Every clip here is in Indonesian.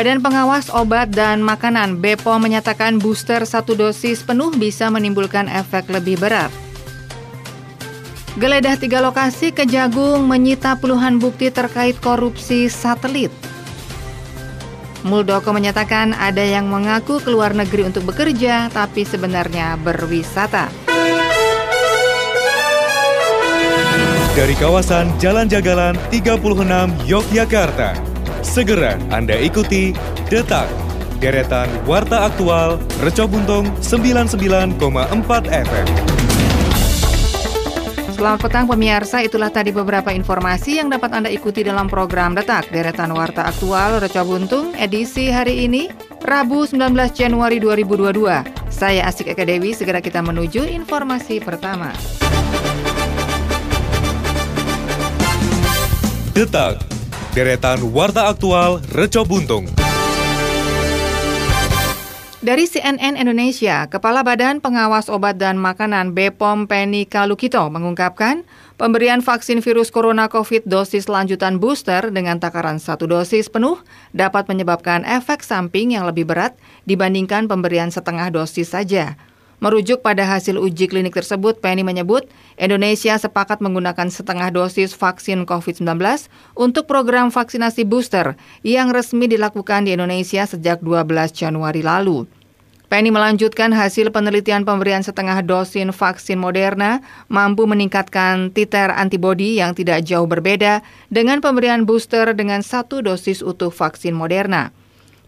Badan Pengawas Obat dan Makanan BPOM menyatakan booster satu dosis penuh bisa menimbulkan efek lebih berat. Geledah tiga lokasi Kejagung menyita puluhan bukti terkait korupsi satelit. Muldoko menyatakan ada yang mengaku keluar negeri untuk bekerja tapi sebenarnya berwisata. Dari kawasan Jalan Jagalan 36 Yogyakarta, Segera Anda ikuti Detak, deretan Warta Aktual Reco Buntung 99,4 FM. Selamat petang pemirsa, itulah tadi beberapa informasi yang dapat Anda ikuti dalam program Detak, deretan Warta Aktual Reco Buntung, edisi hari ini, Rabu 19 Januari 2022. Saya Asik Eka Dewi, segera kita menuju informasi pertama. Detak, deretan Warta Aktual Reco Buntung. Dari CNN Indonesia, Kepala Badan Pengawas Obat dan Makanan BPOM Penny Kalukito mengungkapkan pemberian vaksin virus corona COVID dosis lanjutan booster dengan takaran satu dosis penuh dapat menyebabkan efek samping yang lebih berat dibandingkan pemberian setengah dosis saja. Merujuk pada hasil uji klinik tersebut, Penny menyebut Indonesia sepakat menggunakan setengah dosis vaksin COVID-19 untuk program vaksinasi booster yang resmi dilakukan di Indonesia sejak 12 Januari lalu. Penny melanjutkan hasil penelitian pemberian setengah dosis vaksin Moderna mampu meningkatkan titer antibodi yang tidak jauh berbeda dengan pemberian booster dengan satu dosis utuh vaksin Moderna.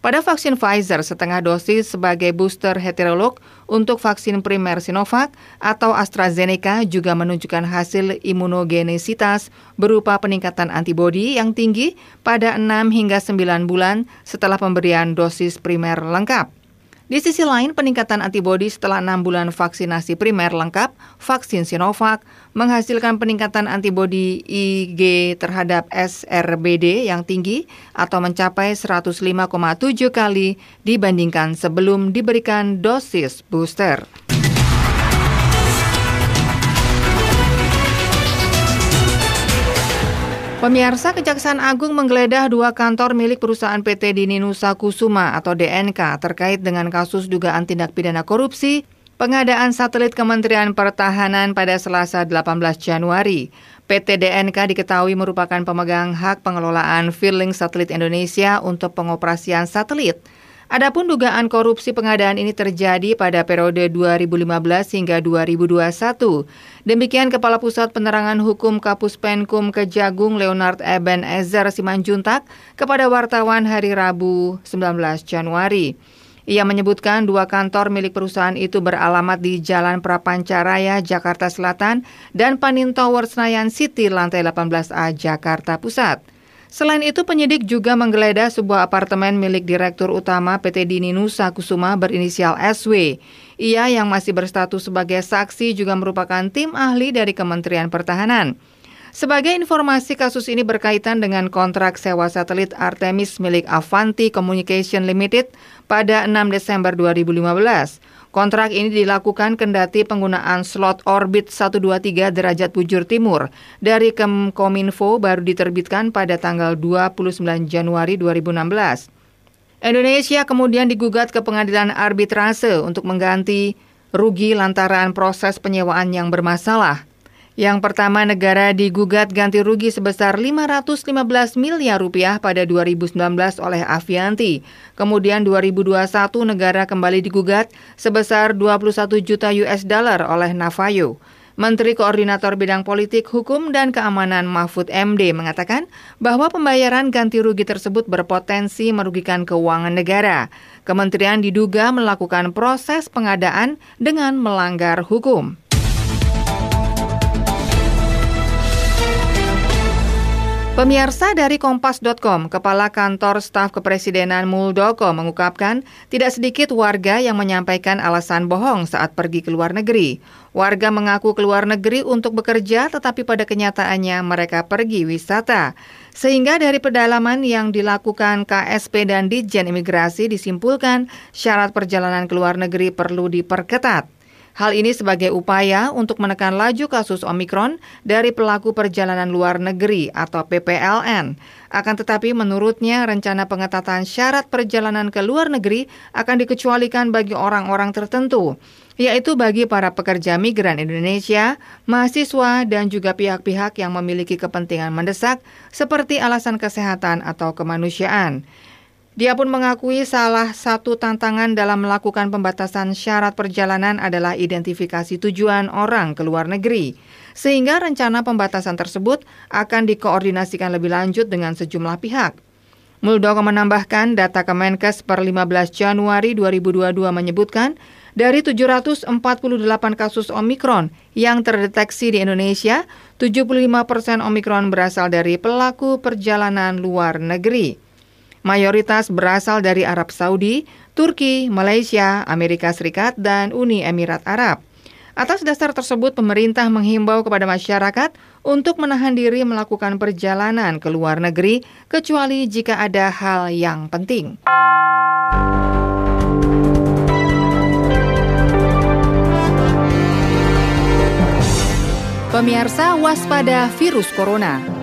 Pada vaksin Pfizer, setengah dosis sebagai booster heterolog untuk vaksin primer Sinovac atau AstraZeneca juga menunjukkan hasil imunogenisitas berupa peningkatan antibodi yang tinggi pada 6 hingga 9 bulan setelah pemberian dosis primer lengkap. Di sisi lain, peningkatan antibodi setelah enam bulan vaksinasi primer lengkap, vaksin Sinovac, menghasilkan peningkatan antibodi IG terhadap SRBD yang tinggi atau mencapai 105,7 kali dibandingkan sebelum diberikan dosis booster. Pemirsa Kejaksaan Agung menggeledah dua kantor milik perusahaan PT Dini Nusa Kusuma atau DNK terkait dengan kasus dugaan tindak pidana korupsi pengadaan satelit Kementerian Pertahanan pada Selasa 18 Januari. PT DNK diketahui merupakan pemegang hak pengelolaan Feeling Satelit Indonesia untuk pengoperasian satelit. Adapun dugaan korupsi pengadaan ini terjadi pada periode 2015 hingga 2021. Demikian Kepala Pusat Penerangan Hukum Kapus Penkum Kejagung Leonard Eben Ezer Simanjuntak kepada wartawan hari Rabu 19 Januari. Ia menyebutkan dua kantor milik perusahaan itu beralamat di Jalan Prapancaraya, Jakarta Selatan dan Panin Tower Senayan City, lantai 18A, Jakarta Pusat. Selain itu, penyidik juga menggeledah sebuah apartemen milik Direktur Utama PT Dini Nusa Kusuma berinisial SW. Ia yang masih berstatus sebagai saksi juga merupakan tim ahli dari Kementerian Pertahanan. Sebagai informasi, kasus ini berkaitan dengan kontrak sewa satelit Artemis milik Avanti Communication Limited pada 6 Desember 2015. Kontrak ini dilakukan kendati penggunaan slot orbit 123 derajat bujur timur dari Kemkominfo baru diterbitkan pada tanggal 29 Januari 2016. Indonesia kemudian digugat ke pengadilan arbitrase untuk mengganti rugi lantaran proses penyewaan yang bermasalah. Yang pertama, negara digugat ganti rugi sebesar 515 miliar rupiah pada 2019 oleh Avianti. Kemudian 2021 negara kembali digugat sebesar 21 juta US dollar oleh Navajo. Menteri Koordinator Bidang Politik, Hukum, dan Keamanan Mahfud MD mengatakan bahwa pembayaran ganti rugi tersebut berpotensi merugikan keuangan negara. Kementerian diduga melakukan proses pengadaan dengan melanggar hukum. Pemirsa dari Kompas.com, Kepala Kantor Staf Kepresidenan Muldoko mengungkapkan tidak sedikit warga yang menyampaikan alasan bohong saat pergi ke luar negeri. Warga mengaku keluar negeri untuk bekerja tetapi pada kenyataannya mereka pergi wisata. Sehingga dari pedalaman yang dilakukan KSP dan Dijen Imigrasi disimpulkan syarat perjalanan ke luar negeri perlu diperketat. Hal ini sebagai upaya untuk menekan laju kasus Omikron dari pelaku perjalanan luar negeri atau PPLN. Akan tetapi menurutnya rencana pengetatan syarat perjalanan ke luar negeri akan dikecualikan bagi orang-orang tertentu, yaitu bagi para pekerja migran Indonesia, mahasiswa, dan juga pihak-pihak yang memiliki kepentingan mendesak seperti alasan kesehatan atau kemanusiaan. Dia pun mengakui salah satu tantangan dalam melakukan pembatasan syarat perjalanan adalah identifikasi tujuan orang ke luar negeri, sehingga rencana pembatasan tersebut akan dikoordinasikan lebih lanjut dengan sejumlah pihak. Muldoko menambahkan data Kemenkes per 15 Januari 2022 menyebutkan dari 748 kasus Omikron yang terdeteksi di Indonesia, 75 persen Omikron berasal dari pelaku perjalanan luar negeri mayoritas berasal dari Arab Saudi, Turki, Malaysia, Amerika Serikat, dan Uni Emirat Arab. Atas dasar tersebut, pemerintah menghimbau kepada masyarakat untuk menahan diri melakukan perjalanan ke luar negeri, kecuali jika ada hal yang penting. Pemirsa waspada virus corona.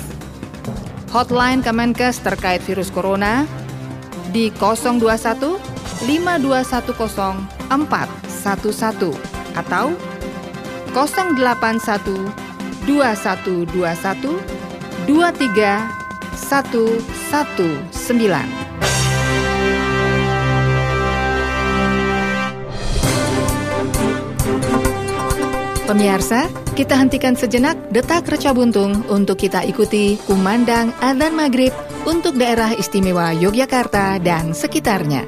Hotline Kemenkes terkait virus corona di 021 5210 411 atau 081 2121 23 119. Pemirsa, kita hentikan sejenak detak reca buntung untuk kita ikuti kumandang adzan maghrib untuk daerah istimewa Yogyakarta dan sekitarnya.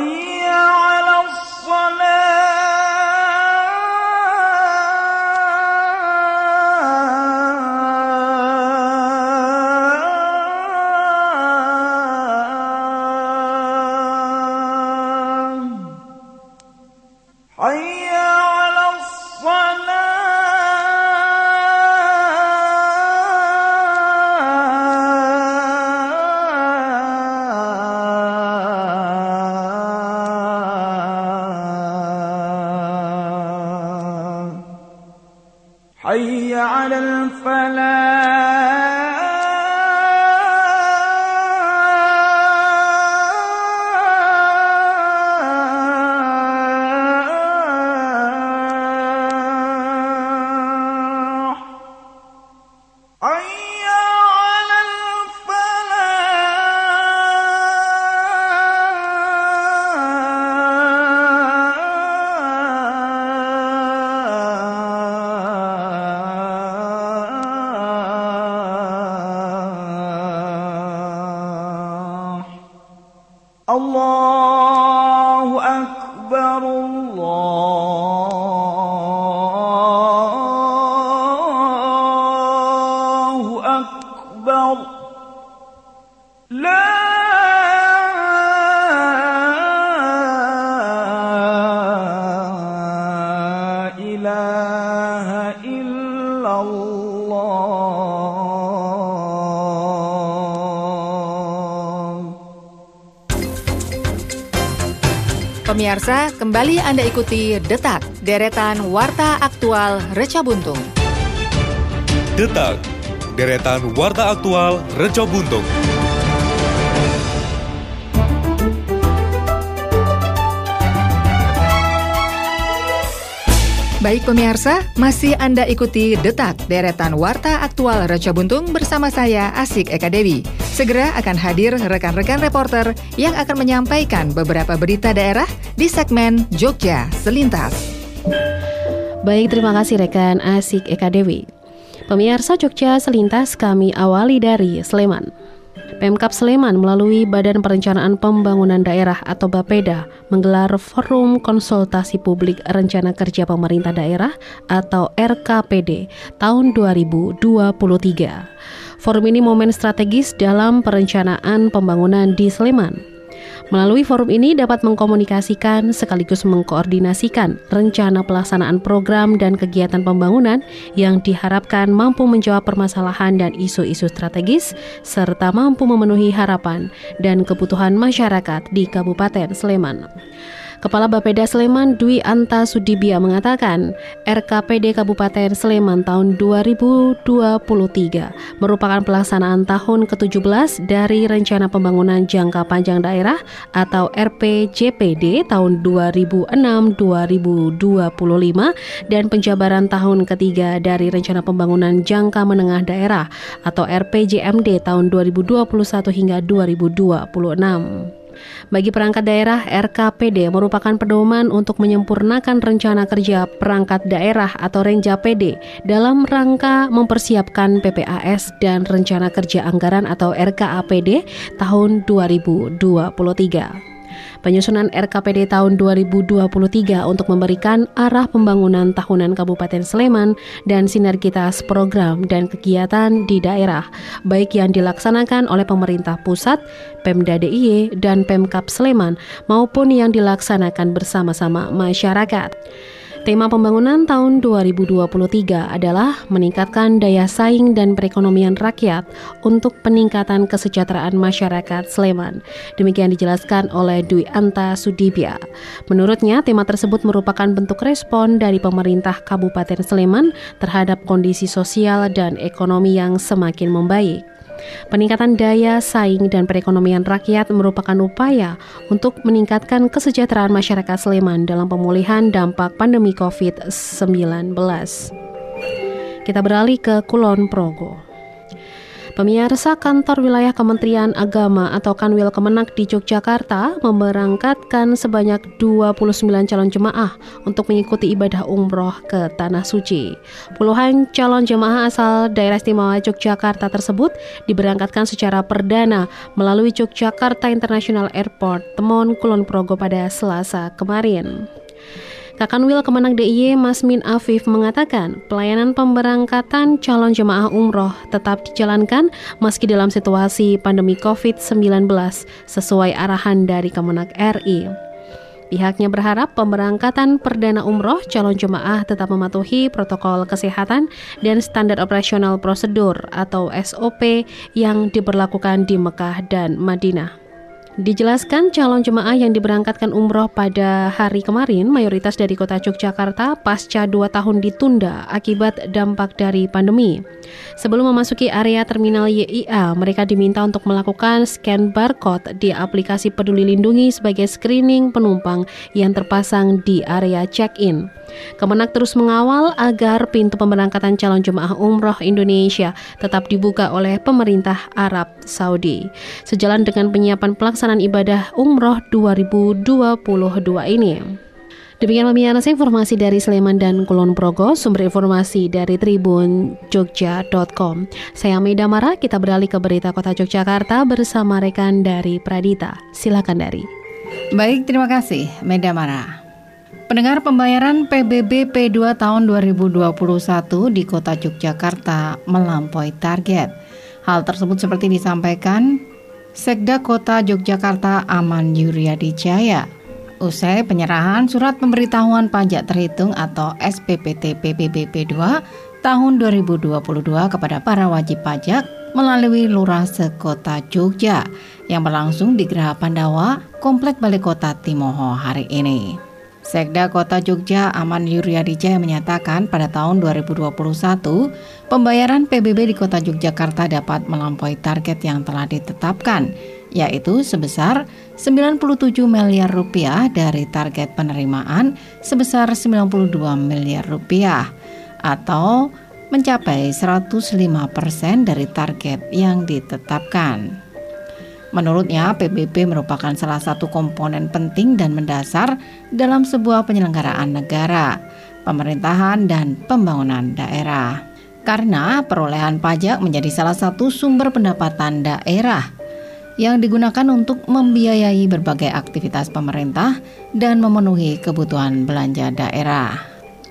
Ay. Pemirsa, kembali Anda ikuti Detak, deretan Warta Aktual Reca Buntung. Detak, deretan warta aktual Reco Buntung. Baik pemirsa, masih Anda ikuti Detak, deretan Warta Aktual Reca Buntung bersama saya Asik Eka Dewi. Segera akan hadir rekan-rekan reporter yang akan menyampaikan beberapa berita daerah di segmen Jogja Selintas. Baik, terima kasih rekan Asik Eka Dewi. Pemirsa Jogja Selintas kami awali dari Sleman. Pemkap Sleman melalui Badan Perencanaan Pembangunan Daerah atau BAPEDA menggelar Forum Konsultasi Publik Rencana Kerja Pemerintah Daerah atau RKPD tahun 2023. Forum ini momen strategis dalam perencanaan pembangunan di Sleman. Melalui forum ini dapat mengkomunikasikan sekaligus mengkoordinasikan rencana pelaksanaan program dan kegiatan pembangunan yang diharapkan mampu menjawab permasalahan dan isu-isu strategis serta mampu memenuhi harapan dan kebutuhan masyarakat di Kabupaten Sleman. Kepala Bapeda Sleman Dwi Anta Sudibya mengatakan RKPD Kabupaten Sleman tahun 2023 merupakan pelaksanaan tahun ke-17 dari Rencana Pembangunan Jangka Panjang Daerah atau RPJPD tahun 2006-2025 dan penjabaran tahun ketiga dari Rencana Pembangunan Jangka Menengah Daerah atau RPJMD tahun 2021 hingga 2026. Bagi perangkat daerah, RKPD merupakan pedoman untuk menyempurnakan rencana kerja perangkat daerah atau Renjapd dalam rangka mempersiapkan PPAS dan rencana kerja anggaran atau RKAPD tahun 2023. Penyusunan RKPD tahun 2023 untuk memberikan arah pembangunan tahunan Kabupaten Sleman dan sinergitas program dan kegiatan di daerah, baik yang dilaksanakan oleh pemerintah pusat, Pemda DIY, dan Pemkap Sleman, maupun yang dilaksanakan bersama-sama masyarakat. Tema pembangunan tahun 2023 adalah meningkatkan daya saing dan perekonomian rakyat untuk peningkatan kesejahteraan masyarakat Sleman. Demikian dijelaskan oleh Dwi Anta Sudibya. Menurutnya, tema tersebut merupakan bentuk respon dari pemerintah Kabupaten Sleman terhadap kondisi sosial dan ekonomi yang semakin membaik. Peningkatan daya saing dan perekonomian rakyat merupakan upaya untuk meningkatkan kesejahteraan masyarakat Sleman dalam pemulihan dampak pandemi COVID-19. Kita beralih ke Kulon Progo. Pemirsa kantor wilayah Kementerian Agama atau Kanwil Kemenak di Yogyakarta memberangkatkan sebanyak 29 calon jemaah untuk mengikuti ibadah umroh ke Tanah Suci. Puluhan calon jemaah asal daerah istimewa Yogyakarta tersebut diberangkatkan secara perdana melalui Yogyakarta International Airport, Temon, Kulon Progo pada Selasa kemarin. Kakanwil Kemenang DIY Masmin Afif mengatakan pelayanan pemberangkatan calon jemaah umroh tetap dijalankan meski dalam situasi pandemi COVID-19 sesuai arahan dari Kemenang RI. Pihaknya berharap pemberangkatan perdana umroh calon jemaah tetap mematuhi protokol kesehatan dan standar operasional prosedur atau SOP yang diberlakukan di Mekah dan Madinah. Dijelaskan calon jemaah yang diberangkatkan umroh pada hari kemarin mayoritas dari kota Yogyakarta pasca dua tahun ditunda akibat dampak dari pandemi. Sebelum memasuki area terminal YIA, mereka diminta untuk melakukan scan barcode di aplikasi Peduli Lindungi sebagai screening penumpang yang terpasang di area check-in. Kemenak terus mengawal agar pintu pemberangkatan calon jemaah umroh Indonesia tetap dibuka oleh pemerintah Arab Saudi. Sejalan dengan penyiapan pelaksanaan ibadah umroh 2022 ini. Demikian pemirsa informasi dari Sleman dan Kulon Progo, sumber informasi dari Tribun Jogja.com. Saya Meda Mara, kita beralih ke berita kota Yogyakarta bersama rekan dari Pradita. Silakan dari. Baik, terima kasih Meda Mara. Pendengar pembayaran PBB P2 tahun 2021 di kota Yogyakarta melampaui target. Hal tersebut seperti disampaikan Sekda Kota Yogyakarta Aman Yuryadi Jaya usai penyerahan surat pemberitahuan pajak terhitung atau SPPT PBBP 2 tahun 2022 kepada para wajib pajak melalui Lurah Sekota Jogja yang berlangsung di Geraha Pandawa, Komplek Balai Kota Timoho hari ini. Sekda Kota Jogja Aman Yuryadija menyatakan pada tahun 2021 pembayaran PBB di Kota Yogyakarta dapat melampaui target yang telah ditetapkan yaitu sebesar 97 miliar rupiah dari target penerimaan sebesar 92 miliar rupiah atau mencapai 105 persen dari target yang ditetapkan. Menurutnya, PBB merupakan salah satu komponen penting dan mendasar dalam sebuah penyelenggaraan negara, pemerintahan, dan pembangunan daerah. Karena perolehan pajak menjadi salah satu sumber pendapatan daerah yang digunakan untuk membiayai berbagai aktivitas pemerintah dan memenuhi kebutuhan belanja daerah.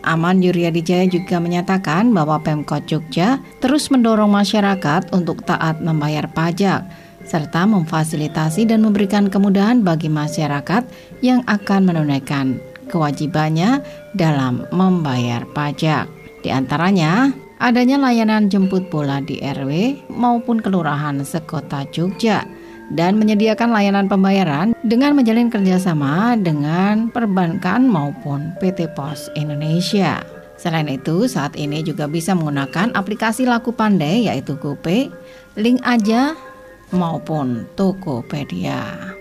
Aman Yuryadijaya juga menyatakan bahwa Pemkot Jogja terus mendorong masyarakat untuk taat membayar pajak serta memfasilitasi dan memberikan kemudahan bagi masyarakat yang akan menunaikan kewajibannya dalam membayar pajak. Di antaranya, adanya layanan jemput bola di RW maupun kelurahan sekota Jogja dan menyediakan layanan pembayaran dengan menjalin kerjasama dengan perbankan maupun PT Pos Indonesia. Selain itu, saat ini juga bisa menggunakan aplikasi laku pandai yaitu GoPay, Link Aja, maupun Tokopedia.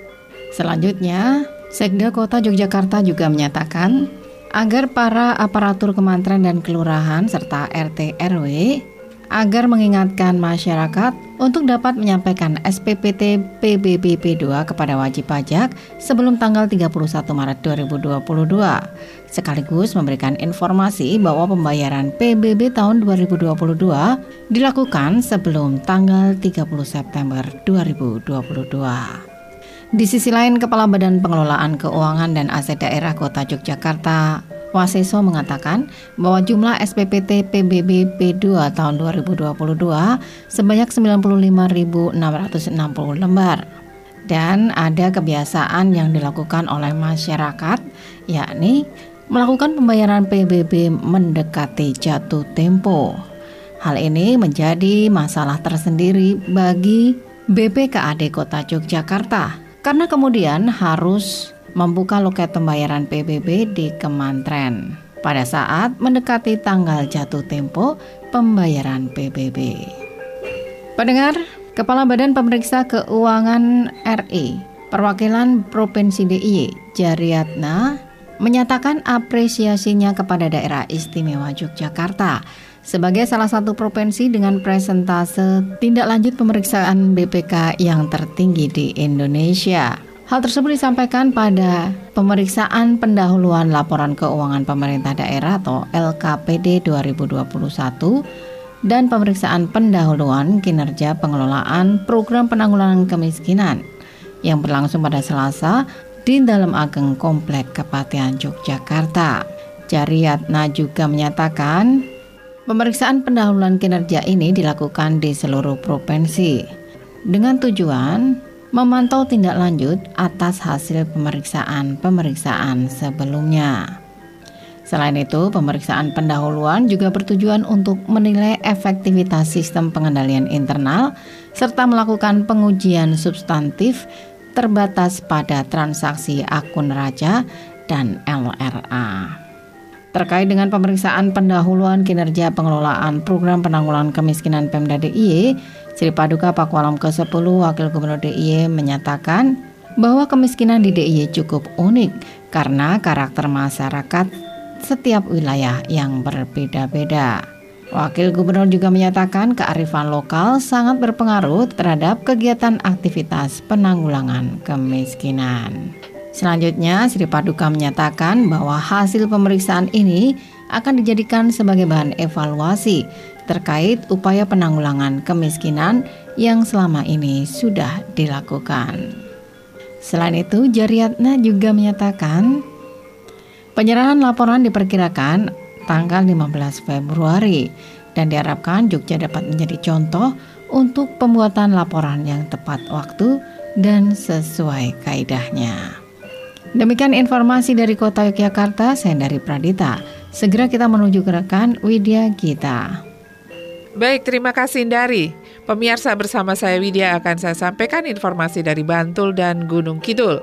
Selanjutnya, Sekda Kota Yogyakarta juga menyatakan agar para aparatur kementerian dan kelurahan serta RT RW agar mengingatkan masyarakat untuk dapat menyampaikan SPPT PBBP 2 kepada wajib pajak sebelum tanggal 31 Maret 2022 sekaligus memberikan informasi bahwa pembayaran PBB tahun 2022 dilakukan sebelum tanggal 30 September 2022. Di sisi lain, Kepala Badan Pengelolaan Keuangan dan Aset Daerah Kota Yogyakarta, Waseso mengatakan bahwa jumlah SPPT PBB P2 tahun 2022 sebanyak 95.660 lembar dan ada kebiasaan yang dilakukan oleh masyarakat yakni melakukan pembayaran PBB mendekati jatuh tempo. Hal ini menjadi masalah tersendiri bagi BPKAD Kota Yogyakarta karena kemudian harus membuka loket pembayaran PBB di Kementerian pada saat mendekati tanggal jatuh tempo pembayaran PBB. Pendengar, Kepala Badan Pemeriksa Keuangan RI, Perwakilan Provinsi DIY, Jariatna, menyatakan apresiasinya kepada daerah istimewa Yogyakarta sebagai salah satu provinsi dengan presentase tindak lanjut pemeriksaan BPK yang tertinggi di Indonesia. Hal tersebut disampaikan pada pemeriksaan pendahuluan laporan keuangan pemerintah daerah atau LKPD 2021 dan pemeriksaan pendahuluan kinerja pengelolaan program penanggulangan kemiskinan yang berlangsung pada Selasa di dalam Ageng Komplek Kepatian Yogyakarta. Jariatna juga menyatakan pemeriksaan pendahuluan kinerja ini dilakukan di seluruh provinsi dengan tujuan memantau tindak lanjut atas hasil pemeriksaan-pemeriksaan sebelumnya. Selain itu, pemeriksaan pendahuluan juga bertujuan untuk menilai efektivitas sistem pengendalian internal serta melakukan pengujian substantif terbatas pada transaksi akun raja dan LRA. Terkait dengan pemeriksaan pendahuluan kinerja pengelolaan program penanggulangan kemiskinan Pemda DIY, Sri Paduka Pakualam ke-10 Wakil Gubernur DIY menyatakan bahwa kemiskinan di DIY cukup unik karena karakter masyarakat setiap wilayah yang berbeda-beda. Wakil Gubernur juga menyatakan kearifan lokal sangat berpengaruh terhadap kegiatan aktivitas penanggulangan kemiskinan. Selanjutnya, Sri Paduka menyatakan bahwa hasil pemeriksaan ini akan dijadikan sebagai bahan evaluasi terkait upaya penanggulangan kemiskinan yang selama ini sudah dilakukan. Selain itu, Jariatna juga menyatakan penyerahan laporan diperkirakan tanggal 15 Februari dan diharapkan Jogja dapat menjadi contoh untuk pembuatan laporan yang tepat waktu dan sesuai kaidahnya. Demikian informasi dari Kota Yogyakarta, saya dari Pradita. Segera kita menuju ke rekan Widya Gita. Baik, terima kasih Indari. Pemirsa bersama saya Widya akan saya sampaikan informasi dari Bantul dan Gunung Kidul.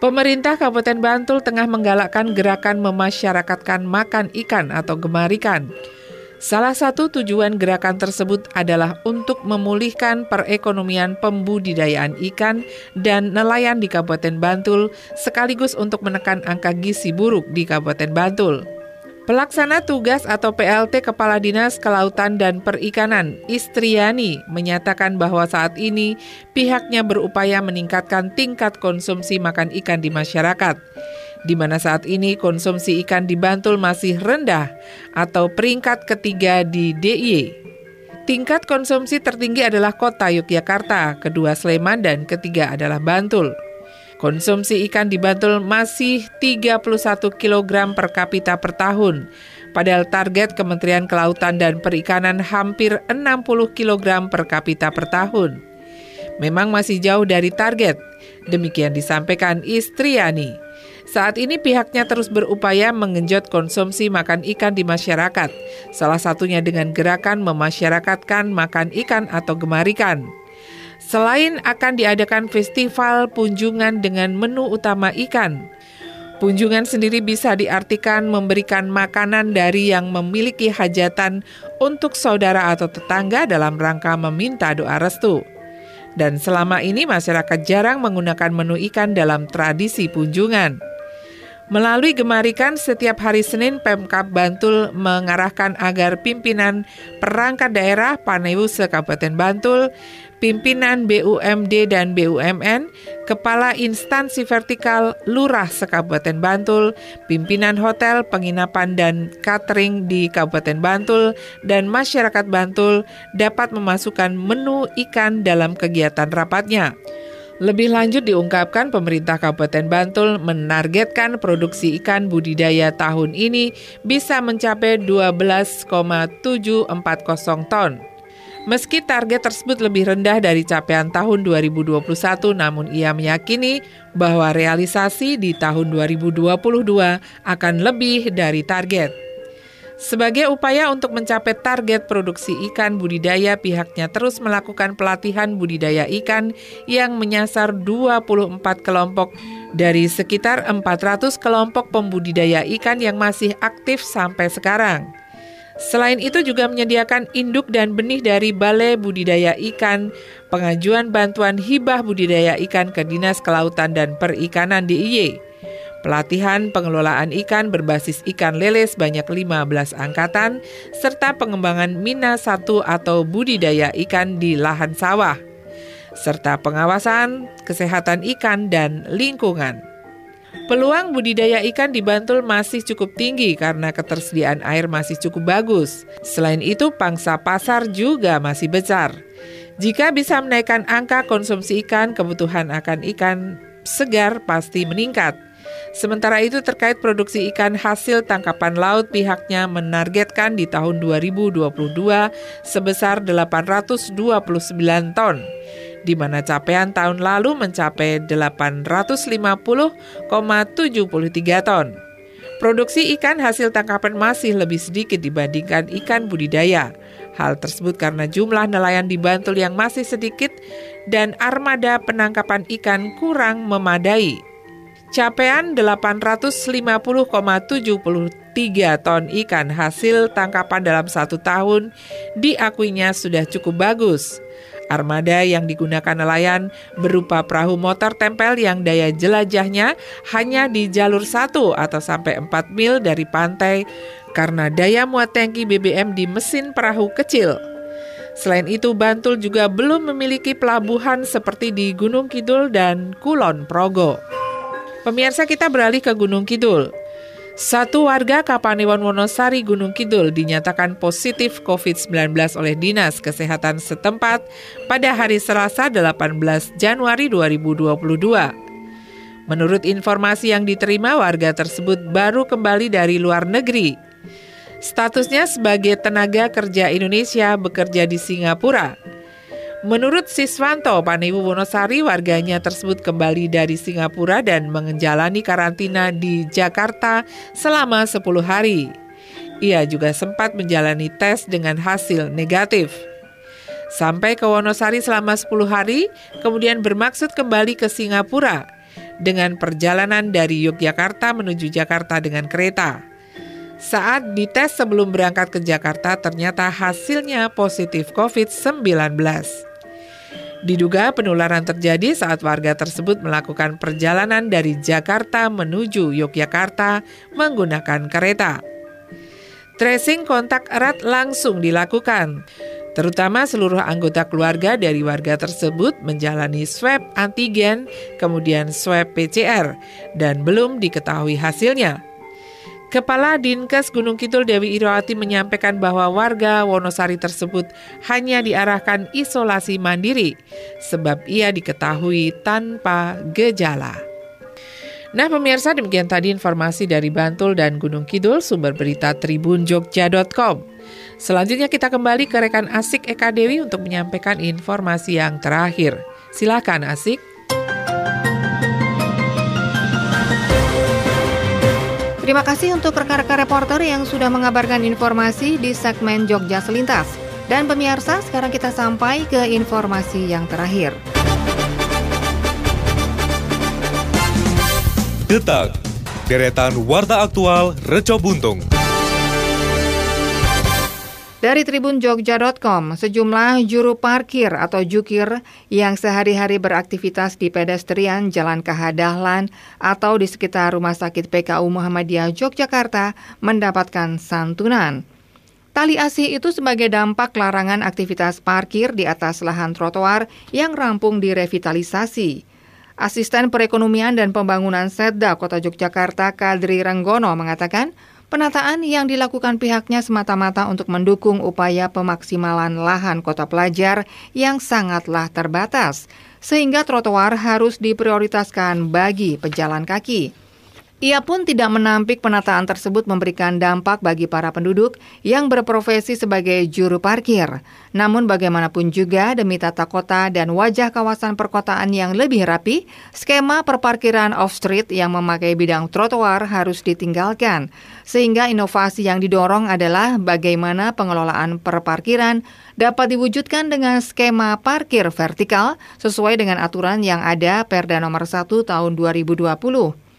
Pemerintah Kabupaten Bantul tengah menggalakkan gerakan memasyarakatkan makan ikan atau gemar ikan. Salah satu tujuan gerakan tersebut adalah untuk memulihkan perekonomian pembudidayaan ikan dan nelayan di Kabupaten Bantul sekaligus untuk menekan angka gizi buruk di Kabupaten Bantul. Pelaksana tugas atau PLT Kepala Dinas Kelautan dan Perikanan, Istriani, menyatakan bahwa saat ini pihaknya berupaya meningkatkan tingkat konsumsi makan ikan di masyarakat di mana saat ini konsumsi ikan di Bantul masih rendah atau peringkat ketiga di DIY. Tingkat konsumsi tertinggi adalah kota Yogyakarta, kedua Sleman, dan ketiga adalah Bantul. Konsumsi ikan di Bantul masih 31 kg per kapita per tahun, padahal target Kementerian Kelautan dan Perikanan hampir 60 kg per kapita per tahun. Memang masih jauh dari target, demikian disampaikan Istriani. Saat ini pihaknya terus berupaya mengenjot konsumsi makan ikan di masyarakat, salah satunya dengan gerakan memasyarakatkan makan ikan atau gemar ikan. Selain akan diadakan festival punjungan dengan menu utama ikan, Punjungan sendiri bisa diartikan memberikan makanan dari yang memiliki hajatan untuk saudara atau tetangga dalam rangka meminta doa restu. Dan selama ini masyarakat jarang menggunakan menu ikan dalam tradisi punjungan. Melalui Gemarikan setiap hari Senin Pemkap Bantul mengarahkan agar pimpinan perangkat daerah Panewuse Kabupaten Bantul, pimpinan BUMD dan BUMN, kepala instansi vertikal Lurah Sekabupaten Bantul, pimpinan hotel, penginapan dan catering di Kabupaten Bantul dan masyarakat Bantul dapat memasukkan menu ikan dalam kegiatan rapatnya. Lebih lanjut diungkapkan pemerintah Kabupaten Bantul menargetkan produksi ikan budidaya tahun ini bisa mencapai 12,740 ton. Meski target tersebut lebih rendah dari capaian tahun 2021, namun ia meyakini bahwa realisasi di tahun 2022 akan lebih dari target. Sebagai upaya untuk mencapai target produksi ikan budidaya, pihaknya terus melakukan pelatihan budidaya ikan yang menyasar 24 kelompok dari sekitar 400 kelompok pembudidaya ikan yang masih aktif sampai sekarang. Selain itu juga menyediakan induk dan benih dari Balai Budidaya Ikan, pengajuan bantuan hibah budidaya ikan ke Dinas Kelautan dan Perikanan DIY. Pelatihan pengelolaan ikan berbasis ikan lele sebanyak 15 angkatan, serta pengembangan mina satu atau budidaya ikan di lahan sawah, serta pengawasan kesehatan ikan dan lingkungan. Peluang budidaya ikan di Bantul masih cukup tinggi karena ketersediaan air masih cukup bagus. Selain itu, pangsa pasar juga masih besar. Jika bisa menaikkan angka konsumsi ikan, kebutuhan akan ikan segar pasti meningkat. Sementara itu terkait produksi ikan hasil tangkapan laut pihaknya menargetkan di tahun 2022 sebesar 829 ton di mana capaian tahun lalu mencapai 850,73 ton. Produksi ikan hasil tangkapan masih lebih sedikit dibandingkan ikan budidaya. Hal tersebut karena jumlah nelayan di Bantul yang masih sedikit dan armada penangkapan ikan kurang memadai. Capaian 850,73 ton ikan hasil tangkapan dalam satu tahun diakuinya sudah cukup bagus. Armada yang digunakan nelayan berupa perahu motor tempel yang daya jelajahnya hanya di jalur satu atau sampai 4 mil dari pantai karena daya muat tangki BBM di mesin perahu kecil. Selain itu, Bantul juga belum memiliki pelabuhan seperti di Gunung Kidul dan Kulon Progo. Pemirsa kita beralih ke Gunung Kidul. Satu warga Kapanewon Wonosari Gunung Kidul dinyatakan positif COVID-19 oleh Dinas Kesehatan setempat pada hari Selasa 18 Januari 2022. Menurut informasi yang diterima, warga tersebut baru kembali dari luar negeri. Statusnya sebagai tenaga kerja Indonesia bekerja di Singapura. Menurut Siswanto Panewu Wonosari, warganya tersebut kembali dari Singapura dan menjalani karantina di Jakarta selama 10 hari. Ia juga sempat menjalani tes dengan hasil negatif. Sampai ke Wonosari selama 10 hari, kemudian bermaksud kembali ke Singapura dengan perjalanan dari Yogyakarta menuju Jakarta dengan kereta. Saat dites sebelum berangkat ke Jakarta, ternyata hasilnya positif COVID-19. Diduga penularan terjadi saat warga tersebut melakukan perjalanan dari Jakarta menuju Yogyakarta menggunakan kereta. Tracing kontak erat langsung dilakukan, terutama seluruh anggota keluarga dari warga tersebut menjalani swab antigen, kemudian swab PCR, dan belum diketahui hasilnya. Kepala Dinkes Gunung Kidul Dewi Irawati menyampaikan bahwa warga Wonosari tersebut hanya diarahkan isolasi mandiri sebab ia diketahui tanpa gejala. Nah pemirsa demikian tadi informasi dari Bantul dan Gunung Kidul sumber berita tribunjogja.com. Selanjutnya kita kembali ke rekan Asik Eka Dewi untuk menyampaikan informasi yang terakhir. Silakan Asik. Terima kasih untuk rekan-rekan reporter yang sudah mengabarkan informasi di segmen Jogja Selintas. Dan pemirsa, sekarang kita sampai ke informasi yang terakhir. Detak, deretan warta aktual Reco Buntung. Dari Tribun Jogja.com, sejumlah juru parkir atau jukir yang sehari-hari beraktivitas di pedestrian Jalan Kahadahlan atau di sekitar Rumah Sakit PKU Muhammadiyah Yogyakarta mendapatkan santunan. Tali asih itu sebagai dampak larangan aktivitas parkir di atas lahan trotoar yang rampung direvitalisasi. Asisten Perekonomian dan Pembangunan Setda Kota Yogyakarta Kadri Renggono mengatakan, Penataan yang dilakukan pihaknya semata-mata untuk mendukung upaya pemaksimalan lahan kota pelajar yang sangatlah terbatas, sehingga trotoar harus diprioritaskan bagi pejalan kaki. Ia pun tidak menampik penataan tersebut memberikan dampak bagi para penduduk yang berprofesi sebagai juru parkir. Namun bagaimanapun juga demi tata kota dan wajah kawasan perkotaan yang lebih rapi, skema perparkiran off-street yang memakai bidang trotoar harus ditinggalkan. Sehingga inovasi yang didorong adalah bagaimana pengelolaan perparkiran dapat diwujudkan dengan skema parkir vertikal sesuai dengan aturan yang ada Perda nomor 1 tahun 2020.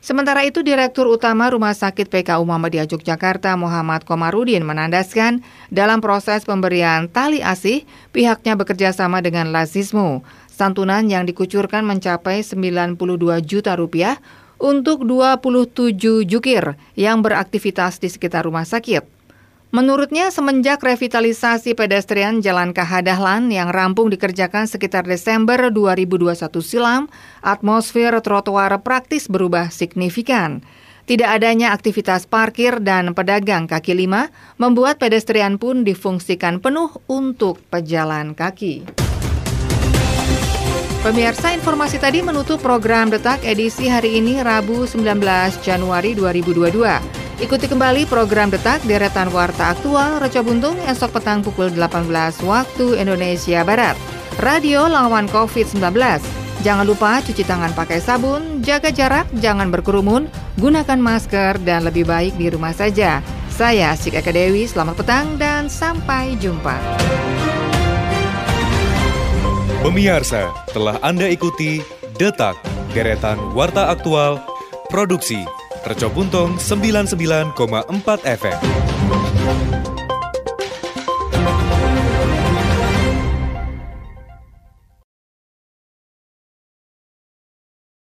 Sementara itu, Direktur Utama Rumah Sakit PKU Muhammadiyah Yogyakarta Muhammad Komarudin menandaskan dalam proses pemberian tali asih, pihaknya bekerja sama dengan Lazismu. Santunan yang dikucurkan mencapai 92 juta rupiah untuk 27 jukir yang beraktivitas di sekitar rumah sakit. Menurutnya, semenjak revitalisasi pedestrian Jalan Kahadahlan yang rampung dikerjakan sekitar Desember 2021 silam, atmosfer trotoar praktis berubah signifikan. Tidak adanya aktivitas parkir dan pedagang kaki lima membuat pedestrian pun difungsikan penuh untuk pejalan kaki. Pemirsa informasi tadi menutup program Detak edisi hari ini Rabu 19 Januari 2022. Ikuti kembali program Detak Deretan Warta Aktual Reca Buntung esok petang pukul 18 waktu Indonesia Barat. Radio lawan COVID-19. Jangan lupa cuci tangan pakai sabun, jaga jarak, jangan berkerumun, gunakan masker, dan lebih baik di rumah saja. Saya Sik Eka Dewi, selamat petang dan sampai jumpa. Pemirsa, telah Anda ikuti Detak, deretan Warta Aktual, Produksi, Reco Buntung 99,4 FM.